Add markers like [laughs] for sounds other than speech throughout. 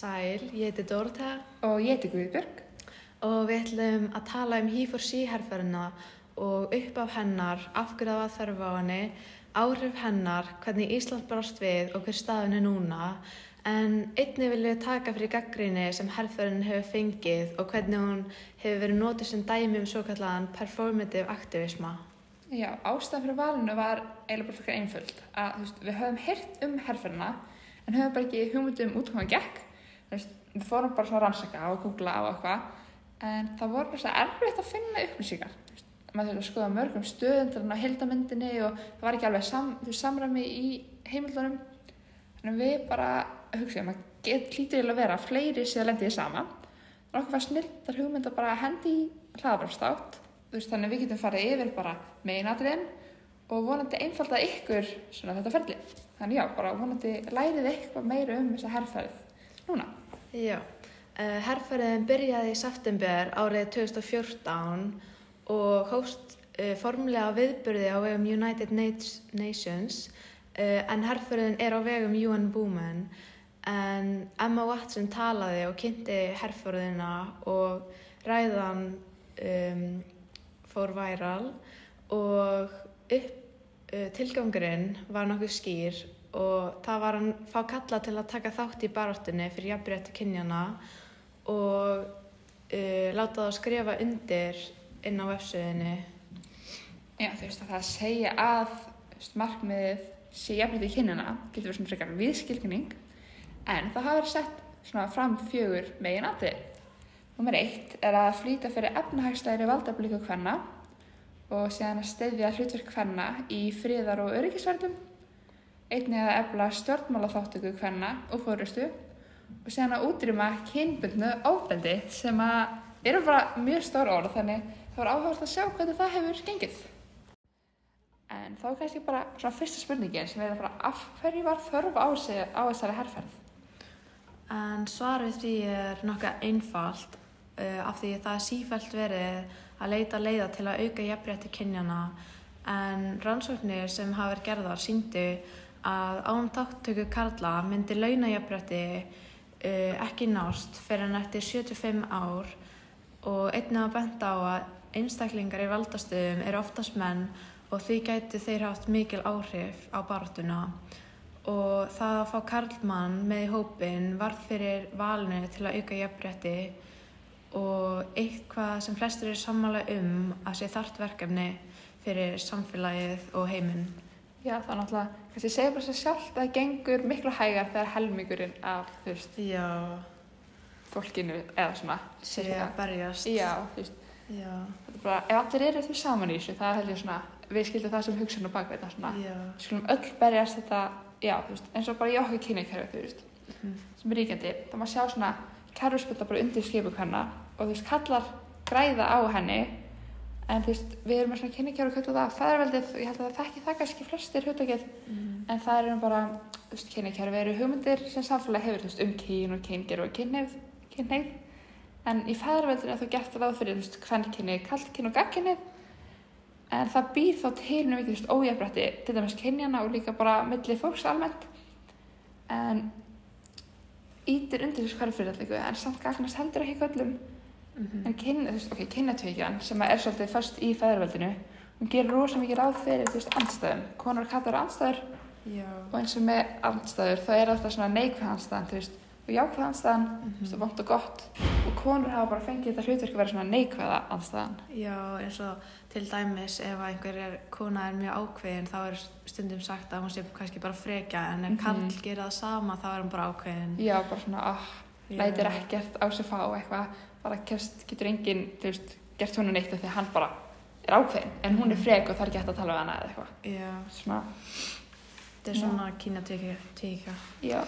Sæl, ég heiti Dórótea Og ég heiti Guðbjörg. og við ætlum að tala um He4C herferðina og upp af hennar, af hverju það var þörf á henni, áhrif hennar, hvernig Ísland brást við og hver staðin er núna. En einni vil ég taka fyrir gaggrinni sem herferðin hefur fengið og hvernig hún hefur verið notið sem dæmi um svo kallaðan performative aktivisma. Já, ástæðan fyrir valinu var eiginlega bara fyrir einföld. Að, veist, við höfum heyrt um herferðina en höfum bara ekki hugmyndum um út hvað hann gekk. Veist, við fórum bara svona að rannsaka og googla á eitthvað. En það voru bara svo erfitt að finna upplýsingar. Maður þurfti að skoða mörgum stöðum til að ná heildamyndinni og það var ekki alveg sam, samræmi í heimildunum. Þannig að við bara hugsaðum að get lítið að vera fleiri sem lendiði saman. Var okkur var snildar hugmynd að bara hendi í veist, þannig að við getum farið yfir bara meinatriðin og vonandi einfalda ykkur svona þetta ferli. Þannig já, bara vonandi lærið eitthvað meira um þessa herrferð núna. Já, uh, herrferðin byrjaði í september árið 2014 og hóst uh, formlega viðburði á vegum United Nat- Nations uh, en herrferðin er á vegum UN Women. En Emma Watson talaði og kynnti herrferðina og ræðan um, fór væral og upp, tilgangurinn var nokkuð skýr og það var hann fá kalla til að taka þátt í baráttunni fyrir jafnrétti kynjana og uh, láta það skrifa undir inn á vefsöðinni. Já, þú veist að það að segja að veist, markmiðið sé jafnlega í kynina getur verið svona frekar viðskilgning en það hafa verið sett svona fram fjögur megin aðrið. Númer eitt er að flýta fyrir efnahagstæðri valdablíku hvenna og síðan að stefja hlutverk hvenna í friðar og öryggisverðum einnig að efla stjórnmála þáttöku hvenna og fórustu og síðan að útrýma kynbundnu ofbeldi sem að eru bara mjög stór orð þannig það var áhugast að sjá hvernig það hefur gengið. En þá er kannski bara svona fyrsta spurningin sem er bara af hverju var þörf á, sig, á þessari herrferð? En svarið því er nokkuð einfalt uh, af því það er sífælt verið að leita leiða til að auka jafnrétti kynjana en rannsóknir sem hafa verið gerðar síndu að án þáttöku Karla myndi launajafnrétti uh, ekki nást fyrir en eftir 75 ár og einnig að benda á að einstaklingar í valdastöðum eru oftast menn og því gætu þeir haft mikil áhrif á baráttuna og það að fá Karlmann með í hópin var fyrir valinu til að auka jafnrétti og eitthvað sem flestir eru sammála um að sé þart verkefni fyrir samfélagið og heiminn. Já, það er náttúrulega, kannski segja bara sér sjálft að það gengur miklu hægar þegar helmingurinn af, þú veist, Já, fólkinu eða svona. sé að berjast. Já, þú veist, Já, þetta er bara, ef allir eru því saman í þessu, það held ég svona, við skildum það sem hugsun og bakveit, það svona, já, við skulum öll berjast þetta, já, þú veist, eins og bara í okkar kynningarkerfi, þú veist, Mhm. sem er ríkjandi, þá maður sjá svona kerfspölda bara undir skipu hvenna og þú veist, kallar græða á henni en þú veist, við erum með svona kynningarkerfi kallað það fæðarveldið og ég held að það þekki það kannski flestir hugtakið. Mhm. en það eru bara, þú veist, kynningarkerfi eru hugmyndir sem samfélag hefur, þú veist, um kyn og kynger og kynneið, kynneið en í fæðarveldinu er þú gert ráð fyrir, þú veist, kvennkynni, kallkynni og gagkynni en það býr þá til mjög mikið, þú veist, ójafrætti til dæmis kynjana og líka bara milli fólks almennt. En ítir undir þessu hverfyrirallingu en samt gagnast heldur ekki köllum Mhm. en kyn, þú veist, ok, kynnatvekjan sem er svolítið först í fæðarveldinu hún gerir rosa mikið ráð fyrir, þú veist, andstæðum konar kallar andstæður Já, og eins og með andstæður þá er alltaf svona neikvæð andstæðan, þú veist og jákvæð andstæðan, þú veist, vond og gott og konur hafa bara fengið þetta hlutverk að vera svona neikvæða andstæðan já, eins og til dæmis ef einhver er, kona er mjög ákveðin þá er stundum sagt að hún sé kannski bara frekja en ef Mhm. Karl gerir það sama þá er hún bara ákveðin. já, bara svona, ah. Lætir ekkert á sig fá eitthvað, bara kemst, getur enginn, þú veist, gert hún neitt að hann bara er ákveðin, en hún er frek og það er hægt að tala við hana eða eitthvað. Já, svona, þetta er svona kynnatíka. já,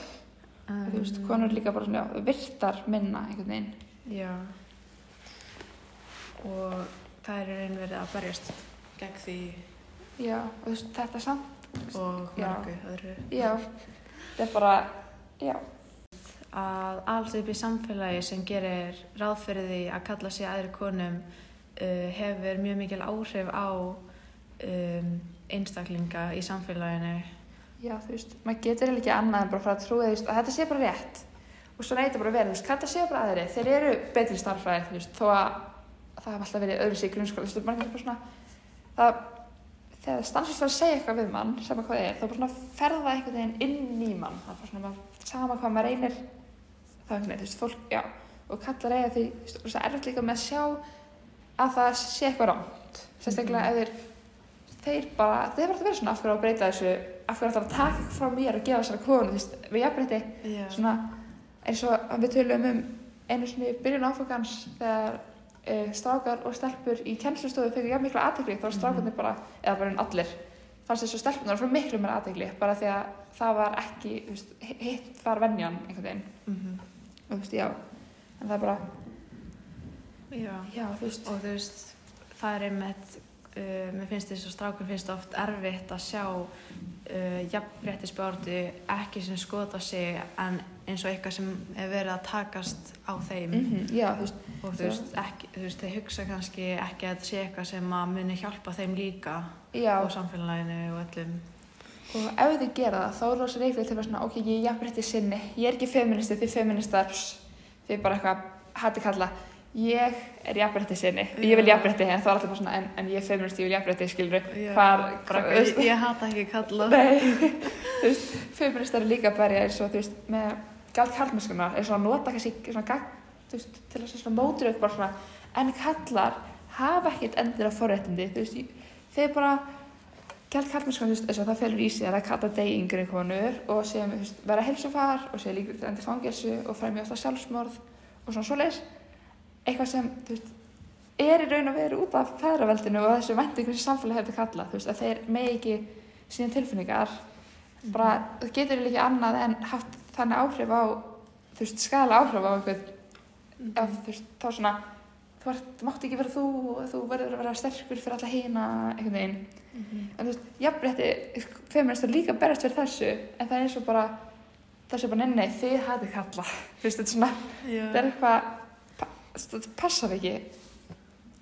Um, þú veist, konur líka bara svona, já, virtar minna einhvern veginn, Já. Og það er verið að berjast gegn því. Já, og þú veist, þetta er samt og mörgu öðru. já, þetta er bara já, Að alls upp í samfélagi sem gerir ráð fyrir því að kalla sig aðri konum uh, hefur mjög mikil áhrif á um, einstaklinga í samfélaginu. já, þú veist, maður getur ekki annað en bara að fara að trúa því, að þetta sé bara rétt og svo neyta bara að vera, þú veist, kallar séu bara aðri þeir eru betri starffræði, þú veist, þó að það hafa alltaf verið öðru sig í grunnskóla, þú veist, margir bara svona það, þegar stansast var að segja eitthvað við mann, sama hvað það er, þá bara svona ferða veginn inn í mann, það er bara svona maður, sama hvað maður reynir, það er veist, fólk, já, og kallar eiga því, þú veist, það er erfitt líka með að sjá að það sé eitthvað rámt, sérstaklega ef þeir, þeir bara, þeir bara að vera svona af hverju að breyta þessu, af hverju ætlar að taka eitthvað frá mér og gefa þessari konu, þú veist, við jafnbreytti, Já. svona eins og að við tölum um einu svona byrjun áfokans þegar e, strákar og stelpur í kennslustofu fengur jafn mikla aðtegli þá var strákarnir bara, eða bara en allir fannst þess að stelpunar frá miklu meira aðtegli bara því að það var ekki þú veist, hitt var venjan einhvern veginn Mhm. Og þú veist, já. En það er bara, Já. já, þú veist. Og þú veist, það er einmitt, uh, mér finnst þess að strákum finnst oft erfitt að sjá uh, jafnréttisbjördu ekki sem skota sig en eins og eitthvað sem er verið að takast á þeim. Mm já, þú veist, og þú veist, ekki, þú veist, þeir hugsa kannski ekki að þetta sé eitthvað sem að muni hjálpa þeim líka já. og samfélaginu og öllum. Og ef þið gera það, þá er rosa reiklega til að vera svona, ok, ég er jafnrétti sinni, ég er ekki feministi, þið feministar, er bara eitthvað, hætti kalla, ég er jafnrétti sinni, ég vil Já. jafnrétti, en það er alltaf bara svona, en, en ég er feministi, ég vil Já, hvar, bara, hvar, ég, ég hata ekki kalla. [laughs] feministar er líka bara eins og, þú veist, með galt kallmennskunar, eins og að nota kannski svona gagn, þú veist, til að svona mótur upp bara svona, en kallar hafa ekkert endur af forréttindi, þú veist, þeir bara, Þú veist, eins og það felur í sig að það kalla degi yngri konur og sem, vera helsufar og sem til endur fangelsu og fremja ofta sjálfsmorð og svona svoleiðis. Eitthvað sem, veist, er í raun og veru út af feðraveldinu og þessu væntingu sem samfélag hefur kalla, þú veist, að þeir megi ekki síðan tilfinningar, bara, það getur ekki annað en haft þannig áhrif á, þú veist, skala áhrif á einhvern, þú veist, þá svona, þú mátt ekki vera þú og þú verður að vera sterkur fyrir alla hína, einhvern veginn. Mhm. En þú veist, jafnrétti, feministar líka berast fyrir þessu, en það er eins og bara, þessu bara, nei, þið hafið kalla. Þú veist, þetta er svona, Já. þetta er eitthvað, þetta passar ekki.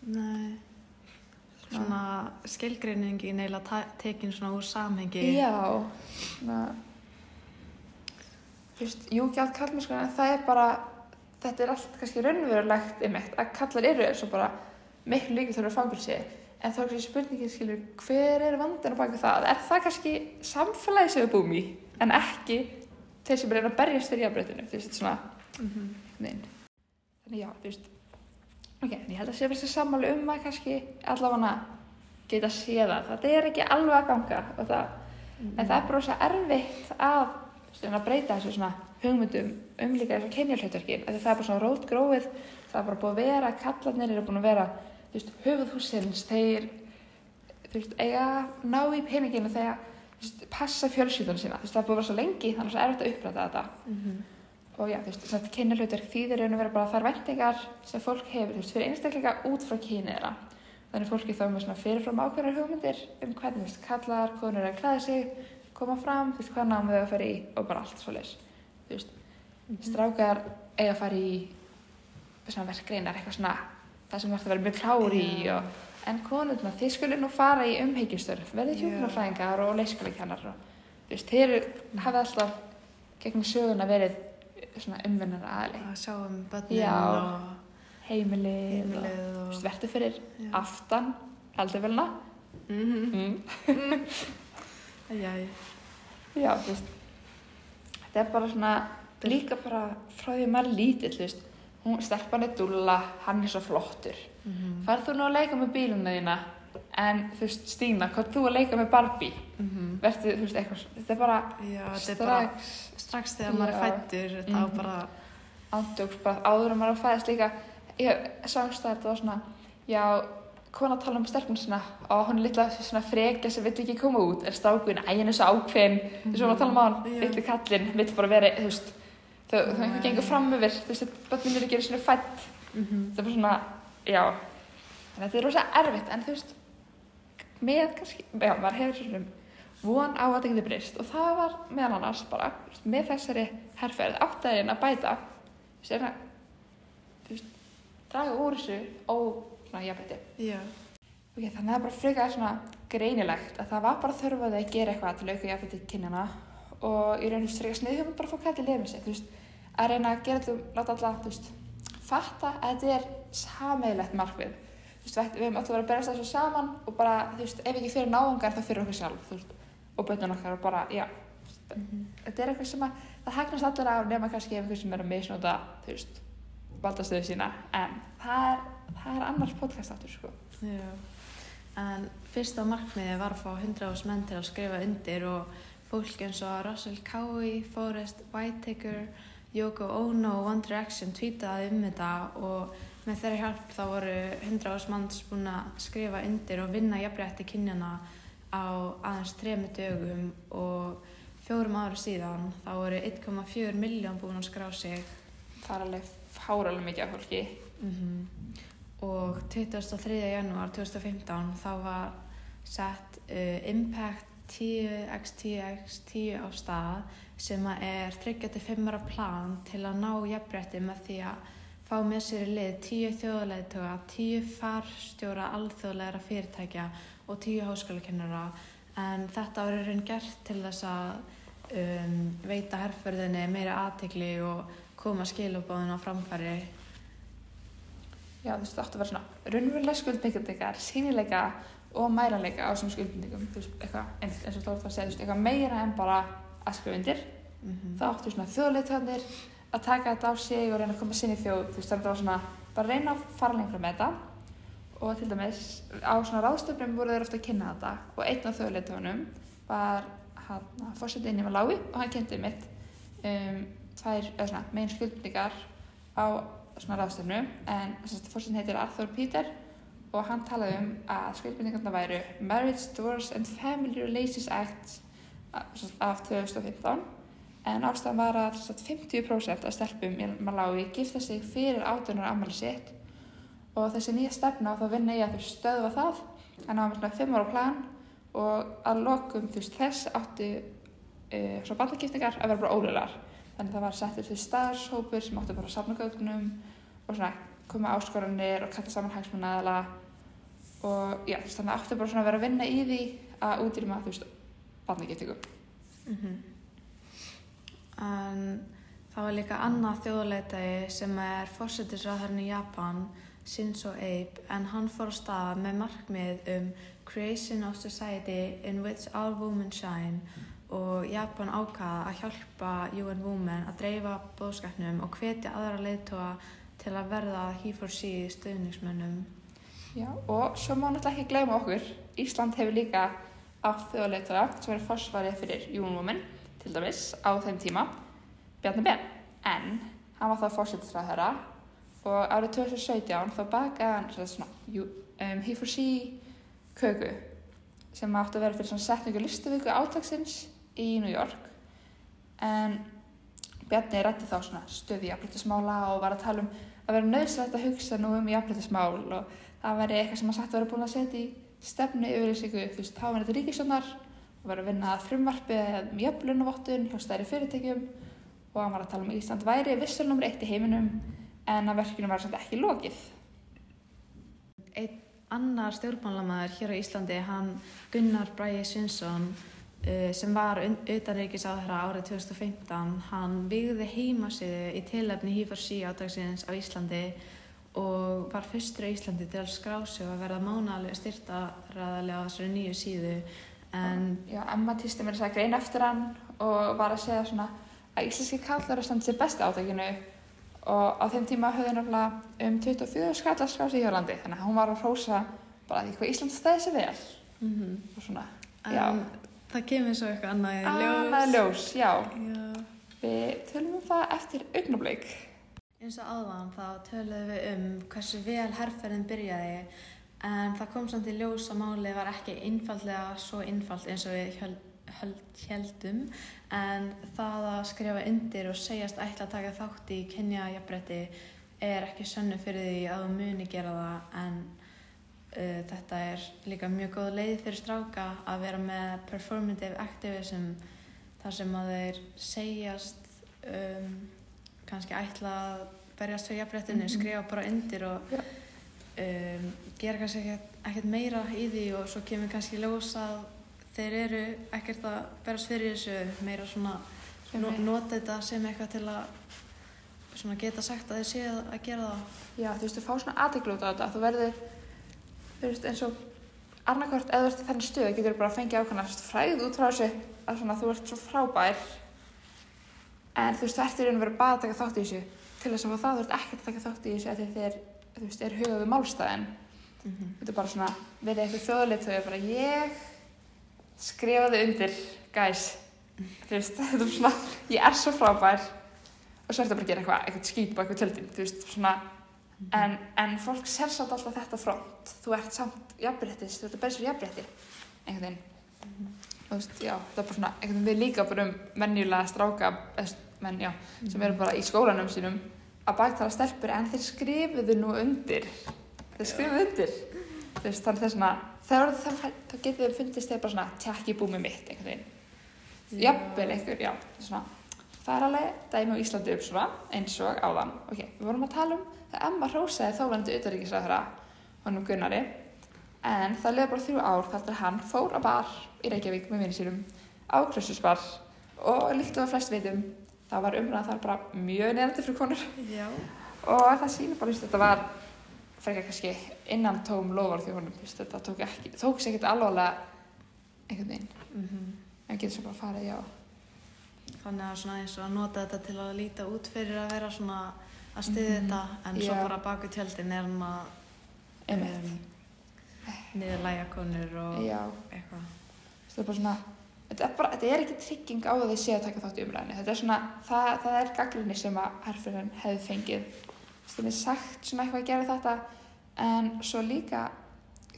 Nei. Svona skilgreiningin eiginlega ta- tekin svona úr samhengi. Já, svona, þú veist, jú, gjald kallmenn, sko, en það er bara, þetta er allt kannski raunverulegt einmitt, að kallar eru eins og bara miklu líka þurfa fangilsi, en þá er kannski spurningin, skilur, hver er vandinn á baki það? Er það kannski samfélagi sem við búum í, en ekki þeir sem er að berjast fyrir jafnbreytinu, þú veist, þetta svona, Mhm. Nein. Þannig já, þú veist, ok, en ég held að sé verið sammáli um að kannski allavega geta séð það. Þetta er ekki alveg að ganga það, en það er bara svo erfitt að, að breyta þessu svona hugmyndum um líka þessu kynjarhlutverkin. Það er bara svona rótgróið, það er bara búið að vera, kallarnir eru búin að vera, þú veist, höfuðhúsins, þeir, þú veist, eiga ná í peninginu þegar, þú veist, passa fjölskyldunum sína. Þú veist, það er búið að vera svo lengi, þannig að það er erfitt að uppræta þetta Mhm. og já, þú veist, þetta kynjahlutverk þýðir raun og vera bara þær væntingar sem fólk hefur, þú veist, fyrir einstakleika út frá kyni þeirra. Þannig fólki þá með svona fyrirfram ákveðnar hugmyndir um hvernig, þú veist, kallar, konur að klæða sig, koma fram, þú veist, og. Þú veist, strákar eiga að fara í svona verkgreinar, eitthvað svona, það sem ert að vera mjög klár í Já. og en konurna, þið skulle nú fara í umhyggjustörf, verðið Já. hjúknarfræðingar og leikskólakennar og þú veist, þeir hafa alltaf gegnum söguna verið svona umvinnar aðli Að sjá um börnin og heimilið, og, heimilið og... veist, verður fyrir Já. aftan eldurvelna Mhm. mm. [laughs] Já. já, þú veist þetta er bara svona líka bara frá því að maður lítill, þú veist hún stelpan er dúlla, hann er svo flottur Mhm. farð þú nú að leika með bíluna þína en þú veist, Stína, hvað þú að leika með Barbie Mhm. verður, þú veist, eitthvað, þetta er bara Já, þetta er bara strax strax þegar maður er fættur, þetta á Mhm. bara... ándjóks bara áður en maður er að fæðast líka ég sást það, þetta var svona já, kona tala um stelpun sinna og hún er litla svona frekja sem vill ekki koma út er stákun, æ, hann er svo ákveðin þess að maður tala um hann, Já. litli kallinn vill bara vera, þú veist þau, þau einhver Nei. gengur fram yfir, þú veist, börnin eru ekki einu sinni fætt Mhm. þetta er bara svona, já en þetta er rosa erfitt, en þú veist með kannski, já, maður hefur svona von á að þetta geti breyst og það var meðal annars bara, með þessari herrferð áttæðin að bæta að, þú veist, draga úr þessu og svona jafnvætti. Já. Ok, þannig að það er bara frekar svona greinilegt að það var bara þörf að gera eitthvað til auka jafnvætti kynjana og í rauninu frekar sniðhjóðum bara að fá kæti lefið sig, veist, að reyna að gera þetta, láta alla, þú veist, fatta að þetta er sameigilegt markmið. Þú veist, við höfum alltaf verið að berast þessu saman og bara, veist, ef ekki fyrir náungar þá fyrir okkur sjálf, og bönnun okkar og bara, já, þetta er eitthvað sem að, það hagnast allir af nema kannski ef eitthvað sem er að misnóta, þú veist, valdastöðu sína, en það er, það er annars podcast áttur, sko. En fyrsta markmiði var að fá 100 menn til að skrifa undir og fólk eins og Russell Cowie, Forrest Whitaker, Yoko Ono og One Direction tweetaði um þetta og með þeirra hjálp þá voru 100 manns búin að skrifa undir og vinna jafnrétti kynjana á aðeins tremi dögum og fjórum ára síðan þá voru 1,4 miljón búin að skrá sig Það er alveg fáralega mikið af fólki. Mhm. Og 23. janúar 2015 þá var sett uh, Impact 10x10x10 á stað sem er 35 ára plan til að ná jafnbretti með því að fá með sér í lið 10 þjóðleituga, 10 farstjóra alþjóðlegra fyrirtækja og 10 háskólakennara en þetta var í raun gert til þess að um, veita herrförðinni meira aðtegli og koma skilabóðin á framfæri Já, þú veist, það átti að vera svona raunverulega skuldbyggjandikar, sínileika og mælanleika á þessum skuldbindingum, þú veist, eitthvað, eins eins og þú ert að segja, þú veist, eitthvað meira en bara að skrifa undir. mm -hmm. Það áttu svona þjóðleitöðanir að taka þetta á sig og reyna að koma sinni þjóð, þú veist, það var svona, bara reyna að fara lengra með þetta og til dæmis á svona ráðstöfnum voru þeir ofta að kynna þetta og einn af þjóðleitöðunum var hann fórsetið inn í Malawi og hann kynnti mitt um, tvær, eða svona, megin skuldbindingar á svona ráðstöfnu en fórsetin heitir Arthur Peter og hann talaði um að skuldbindingarna væru Marriage, Divorce and Family Relations Act af 2015 en ástæðan var að sem sagt, 50% af stelpum í Malawi gifta sig fyrir 18 ára ammali sitt. Og þessi nýja stefna þá vinna ég að þau stöðva það. En það var svona 5 ára plan og að lokum þess áttu uh, svona bandagiftingar að vera bara ólegar þannig að það var settur til staðarshópur sem áttu bara að safna gögnum og svona koma áskoranir og kalla saman hagsmunnaðala og já, þannig að áttu bara svona að vera að vinna í því að útrýma, þú veist, barnagiftingum. En það var líka annað þjóðleitagi sem er fórsetisráðarinn í Japan, Shinzo Abe, en hann fór á stað með markmið um Creation of Society in which all women shine og Japan ákvaða að hjálpa UN Women að dreifa bóðskapnum og hvetja aðra leiðtóa til að verða he-for-she stuðningsmönnum. Já, og svo má náttúrulega ekki gleyma okkur, Ísland hefur líka átt þjóðleitura sem er forsvarið fyrir UN Women, til dæmis, á þeim tíma, Bjarni Ben, en hann var þá fórsetisræðherra og árið 2017 þá bakaði hann svona, um, he-for-she köku sem átti að vera fyrir svona setningu listavíku átaksins í New York en Bjarni rætti þá svona stöði jafnbrytismála og var að tala um að vera nöðsvægt að hugsa nú um jafnbrytismál og það væri eitthvað sem að sagt að vera búin að setja í stefnu yfir þessu þú veist, þá var þetta ríkisjónar og var að vinna að frumvarpi um jöfnlunavottun hjá stærri fyrirtækjum og hann var að tala um Ísland væri vissulnumur eitt í heiminum en að verkinu var samt ekki lokið. Einn annar stjórnmálamæður hér á Íslandi, hann Gunnar Bræði Svinsson, sem var utanríkisáðhra árið 2015, hann byggði heimasíðu í tilefni He4C átagsins á Íslandi og var fyrstur á Íslandi til að skrá sig og að verða mánalega styrtaræðarlega á þessari nýju síðu. En Já, Emma týsti mér þess að grein eftir hann og var að segja svona að íslenski kallar að standa sér besti átakinu. Og á þeim tíma höfðu náttúrulega um 24 skallar skráð sig í Hjólandi þannig að hún var að hrósa bara því hvað Ísland stæði sér vel. Mm og svona, En það kemur svo eitthvað annað í ljós. annað ljós, já Já. við tölum um það eftir augnablik Eins og áðan þá töluðum við um hversu vel herrferðin byrjaði en það kom samt í ljós að málið var ekki einfaldlega svo einfalt eins og við höld, höld, heldum en það að skrifa undir og segjast ætla að taka þátt í kynjajafnbretti er ekki sönnu fyrir því að þú muni gera það en uh, þetta er líka mjög góð leið fyrir stráka að vera með performative activism þar sem að þeir segjast um, kannski ætla að berjast fyrir jafnréttinu, Mhm. skrifa bara undir og Já. um, gera kannski ekkert, ekkert meira í því og svo kemur kannski í ljós að þeir eru ekkert að berjast fyrir þessu meira svona no, nota þetta sem eitthvað til að svona geta sagt að þeir séu að gera það. Já, þú veist, þú fá svona aðteglu út á þetta. Þú verður, þú veist, eins og annarkvort, eða þú ert í þennan stöðu, getur bara að fengja ákvæmna fræð út frá þessu að svona þú ert svo frábær. En þú veist, þú ert í raun og verið bara að taka þátt í þessu. Til þess að það, þú ert ekkert að taka þátt í þessu að þú veist, er hugað við málstæðin. Þetta er bara svona, verið eitthvað þjóðleitt er bara, ég skrifaði undir, guys, þú veist, [laughs] þetta er svona, ég er svo frábær. Og svo ertu bara að gera eitthvað, eitthvað skýt veist, svona, en, en fólk sér samt alltaf þetta front, þú ert samt jafnbrettis, þú ert að berja sér jafnbretti, einhvern veginn, þú veist, já, það er bara svona, einhvern veginn við líka bara um menjulega stráka, menn, já, sem eru bara í skólanum sínum að bæktala stelpur, en þeir skrifuðu nú undir, þeir skrifuðu undir, þú veist, þannig þess að það, þá getið þið fundist þeir bara svona, tjekki búmið mitt, einhvern veginn, jafnvel einhver, já, svona, það er alveg dæmi á Íslandi upp svona, eins og áðan, ok, við vorum að tala um það Emma hrósaði þólandi utaríkisræðara honum Gunnari en það leði bara þrjú ár þar til hann fór að bar í Reykjavík með vinni sínum á Krössusbar og líkt og að flest veitum það var umræðan þar bara mjög neðandi fyrir konur. Já. og það sýnir bara, veist, þetta var frekar kannski innan tóm lofar því honum, þetta tók ekki tók sér ekkert alvarlega einhvern veginn, Mm en getur svo bara farið, já Þannig að svona eins og að nota þetta til að líta út fyrir að vera svona að styðja Mhm. þetta en svo Já. bara baku tjöldin er hann að einmitt, niðurlæga konur og já eitthvað. þetta er bara svona þetta er, bara, þetta er ekki trygging á að þið séu að taka þátt í umræðinu þetta er svona, það, það er gaggrinni sem að herfyririnn hefði fengið það er sagt svona eitthvað að gera þetta en svo líka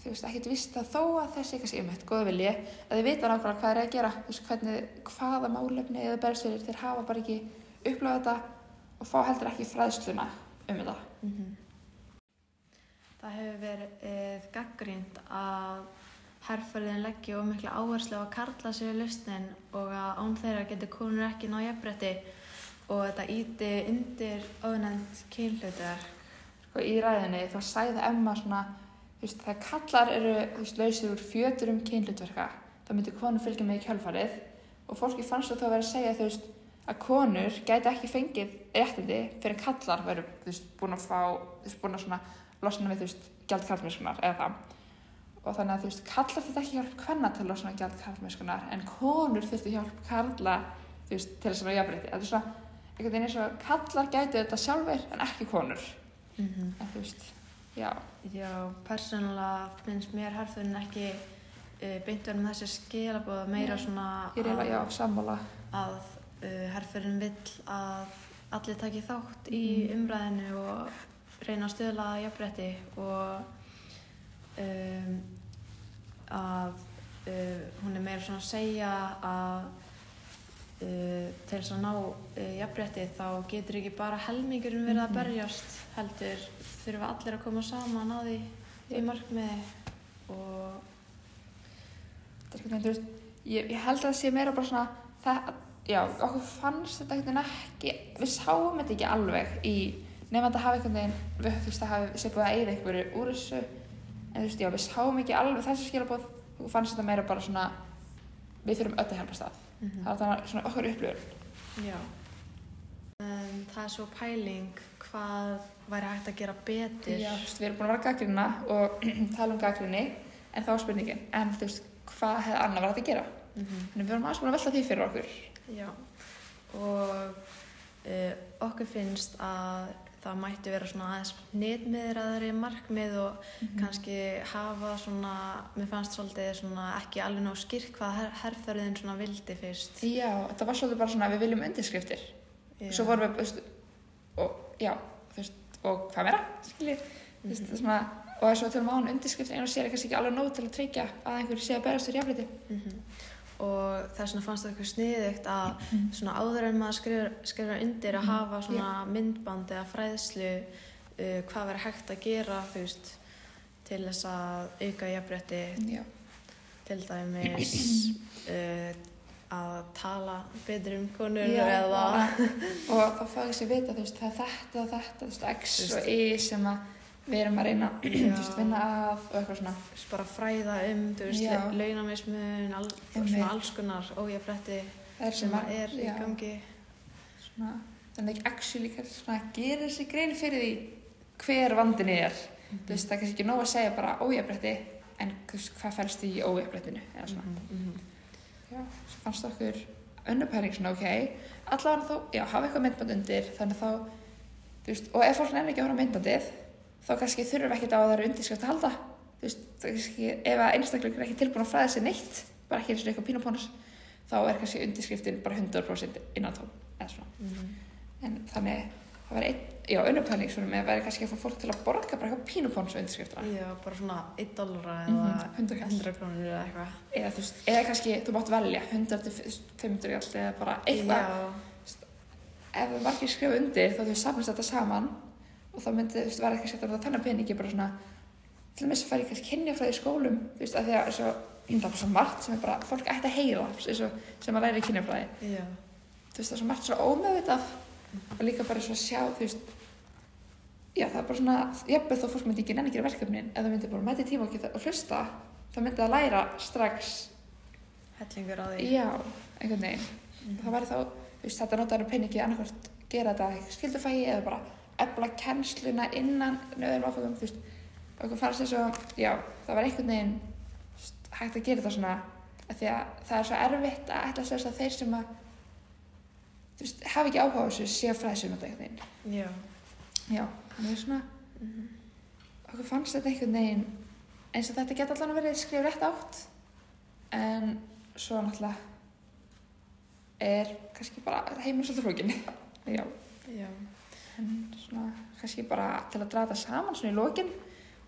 þú veist, ekkert vist að þó að þessi kannski um þetta góða vilji, að þið vita nákvæmlega hvað er að gera. Þú veist, hvernig, hvaða málefni eða berðsverðir, þeir hafa bara ekki upplöða þetta og fá heldur ekki fræðsluna um þetta. Það hefur verið gaggrínt að herrferðin leggja og mikla áherslu á að karla sér lausnin og að án þeirra getur konur ekki ná jafnbretti og þetta íti undir ónefnd kynhlutverk. sko í ræðinni þá sagði Emma svona veist, þegar kallar eru veist, lausir úr fjöturum kynlutverka þá myndi konur fylgja með í kjálfarið og fólki fannst það þá að vera að segja þú veist, að konur gæti ekki fengið réttindi fyrir en kallar veru búin að fá þú veist, búin að svona losna við þú veist, gjald karlmennskunar eða það. Og þannig að þú veist, kallar þetta ekki hjálp hvenna til að losna við gjald karlmennskunar en konur þurftu hjálp karla þú veist, til þess að vera jafnrétti. Þetta er svona, einhvern veginn eins og kallar gæti þetta sjálfur en ekki konur. Mm -hmm. en þú veist, já, Já, persónulega finnst mér herrferðin ekki uh, beint verið með þessi skilabóð meira Nei, svona eiginlega, já, að, að uh, herrferðin vill að allir taki þátt í Mhm. umræðinu og reyna að stöðla að jafnrétti og um, að uh, hún er meira svona að segja að uh, til þess að ná uh, jafnrétti þá getur ekki bara helmingurinn verið að Mhm. berjast heldur þurfa allir að koma saman að því í markmiði og er veist, ég, ég held að það sé meira bara svona, það, já, okkur fannst þetta veginn ekki, við sáum þetta ekki alveg í, nefn að þetta hafi einhvern veginn, við, veist, það hafi sé búið að eyða einhverju úr þessu, en þú veist, já, við sáum ekki alveg þessu skilabóð, okkur fannst þetta meira bara svona, við þurfum öll að hjálpa stað, það var svona okkur upplifur. Já. Um, það er svo pæling hvað væri hægt að gera betur. Já, þú veist, við erum búin að vera gaggrina og [clears throat] tala um gaggrinni, en þá er spurningin, en þú veist, hvað hefði annað verið að gera? Mhm. Þannig við erum aðeins búin að velta því fyrir okkur. Já. Og uh, okkur finnst að það mætti vera svona aðeins nýtmiðraðari markmið og Mhm. kannski hafa svona, mér fannst svolítið svona ekki alveg nóg skýrt hvað her herrferðin svona vildi fyrst. Já, þetta var svolítið bara svona, við viljum undirskriftir. Já. Svo vorum við, þú veist, og já, þú veist, og hvað meira, skiljið, þú veist, Mhm. svona, og þess að tölum án undirskriftir einu og sér er kannski ekki alveg nóg til að tryggja að einhverju sé að berast þér jafnleiti. Mhm. Og þess vegna fannst það eitthvað sniðugt að svona áður en maður skrifar, skrifar undir að Mhm. hafa svona myndband eða fræðslu uh, hvað verður hægt að gera þú veist til þess að auka jafnrétti Já, til dæmis uh, að tala betur um konur Já, eða og þá fá ég sér vita, þú veist, það er þetta og þetta, þú veist, X og Y sem að við erum að reyna, [clears throat] veist, vinna að og eitthvað svona. bara fræða um þú veist, launamismun Einmitt. svona alls konar er sem að er í já, gangi. Svona, þannig að actually svona gerir sér grein fyrir því hver vandin er? Þú veist, það er kannski ekki nóg að segja bara ójafnrétti en hvað fælst í ójafnréttinu eða svona. Mhm. Já, svo fannst okkur önnupæring svona ok, allavega þá, já, hafa eitthvað myndband undir, þannig að þá, þú veist, og ef fólk nefnir ekki að horfa myndbandið, þá kannski þurfum við ekkert á að það eru undirskrift að halda, þú veist, kannski, ef að einstakleikur er ekki tilbúin að fræða sig neitt, bara ekki eins og eitthvað pínupónus, þá er kannski undirskriftin bara 100% innantóm, eða svona. Mhm. En þannig, það var einn, já, önnupæring svona með að vera kannski að fá fólk til að borga bara eitthvað pínupónus undirskriftina. Já, bara svona 1 dollara Mhm, eða 100 kall. 100 krónur eða eitthvað. Eða þú veist, eða kannski, þú mátt velja 100 til 500 kall eða bara eitthvað. Ef við margir skrifa undir þá þau samast þetta saman og þá myndi þú veist, vera ekki sett að það þennan peningi bara svona til dæmis að fara í kannski kynjafræði í skólum þú veist, að því að svo, það er bara svo margt sem er bara, fólk ætti að heyra og, sem að læra í kynjafræði já. þú veist, það er svo margt svo ómeðvitað og líka bara svo að sjá, þú veist já, það er bara svona jafnveg þó fólk myndi ekki nenni að gera verkefnin ef það myndi bara mæti tíma og, og hlusta þá myndi það læra strax Hellingur á því. já, einhvern veginn það væri þá, þú veist, þetta notaður peningi annarkvort gera þetta skildufægi eða bara efla kennsluna innan nöðum áfengum, þú veist okkur fannst þess að, já, það var einhvern veginn hægt að gera þetta svona af því að það er svo erfitt að ætla að segja að þeir sem að þú veist, hafa ekki áhuga á þessu sé að fræðsum þetta einhvern veginn Já. já, þannig er svona okkur fannst þetta einhvern veginn eins og þetta geta allan verið skrifið rétt átt en svo náttúrulega er kannski bara heimur svolítið flókin [laughs] já, Já. En svona kannski bara til að draða saman svona í lokin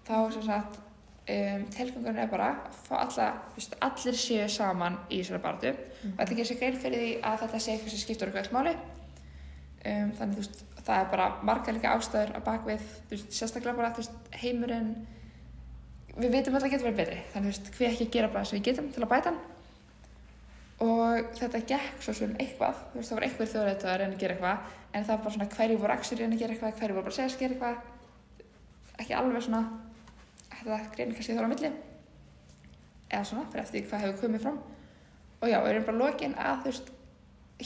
þá sem sagt um, tilgangurinn er bara að fá alla, veist, allir séu saman í þessari barðu og þetta gerir sér grein fyrir því að þetta sé eitthvað sem skiptur eitthvað máli. Um, þannig þú veist, það er bara margar líka ástæður að bakvið, þú veist, sérstaklega bara þú veist, heimurinn við vitum alltaf að geta verið betri. Þannig þú veist, hví ekki gera bara sem við getum til að bæta hann og þetta gekk svo sem eitthvað. Þú veist, það var eitthvað þjóðrætt að reyna að gera eitthvað en það var bara svona hverju voru axur reyna að gera eitthvað hverju voru bara að segja að gera eitthvað. Ekki alveg svona þetta greinu kannski þóra á milli. Eða svona, fyrir eftir hvað hefur komið fram. Og já, við erum bara lokin að þú veist,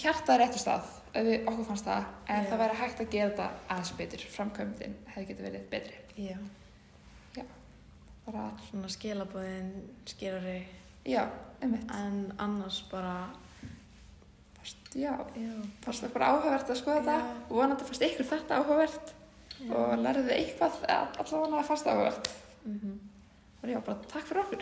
hjarta er réttu stað ef við okkur fannst það, en Já. það væri hægt að gera þetta aðeins betur, framkvæmdin hefði getið verið betri. Já. bara, já, einmitt. En annars bara, já, já. fannst það bara áhugavert að skoða Já. þetta. Og vonandi fannst ykkur þetta áhugavert. Og lærðu eitthvað, eða allavega það áhugavert. Mm og já, bara takk fyrir okkur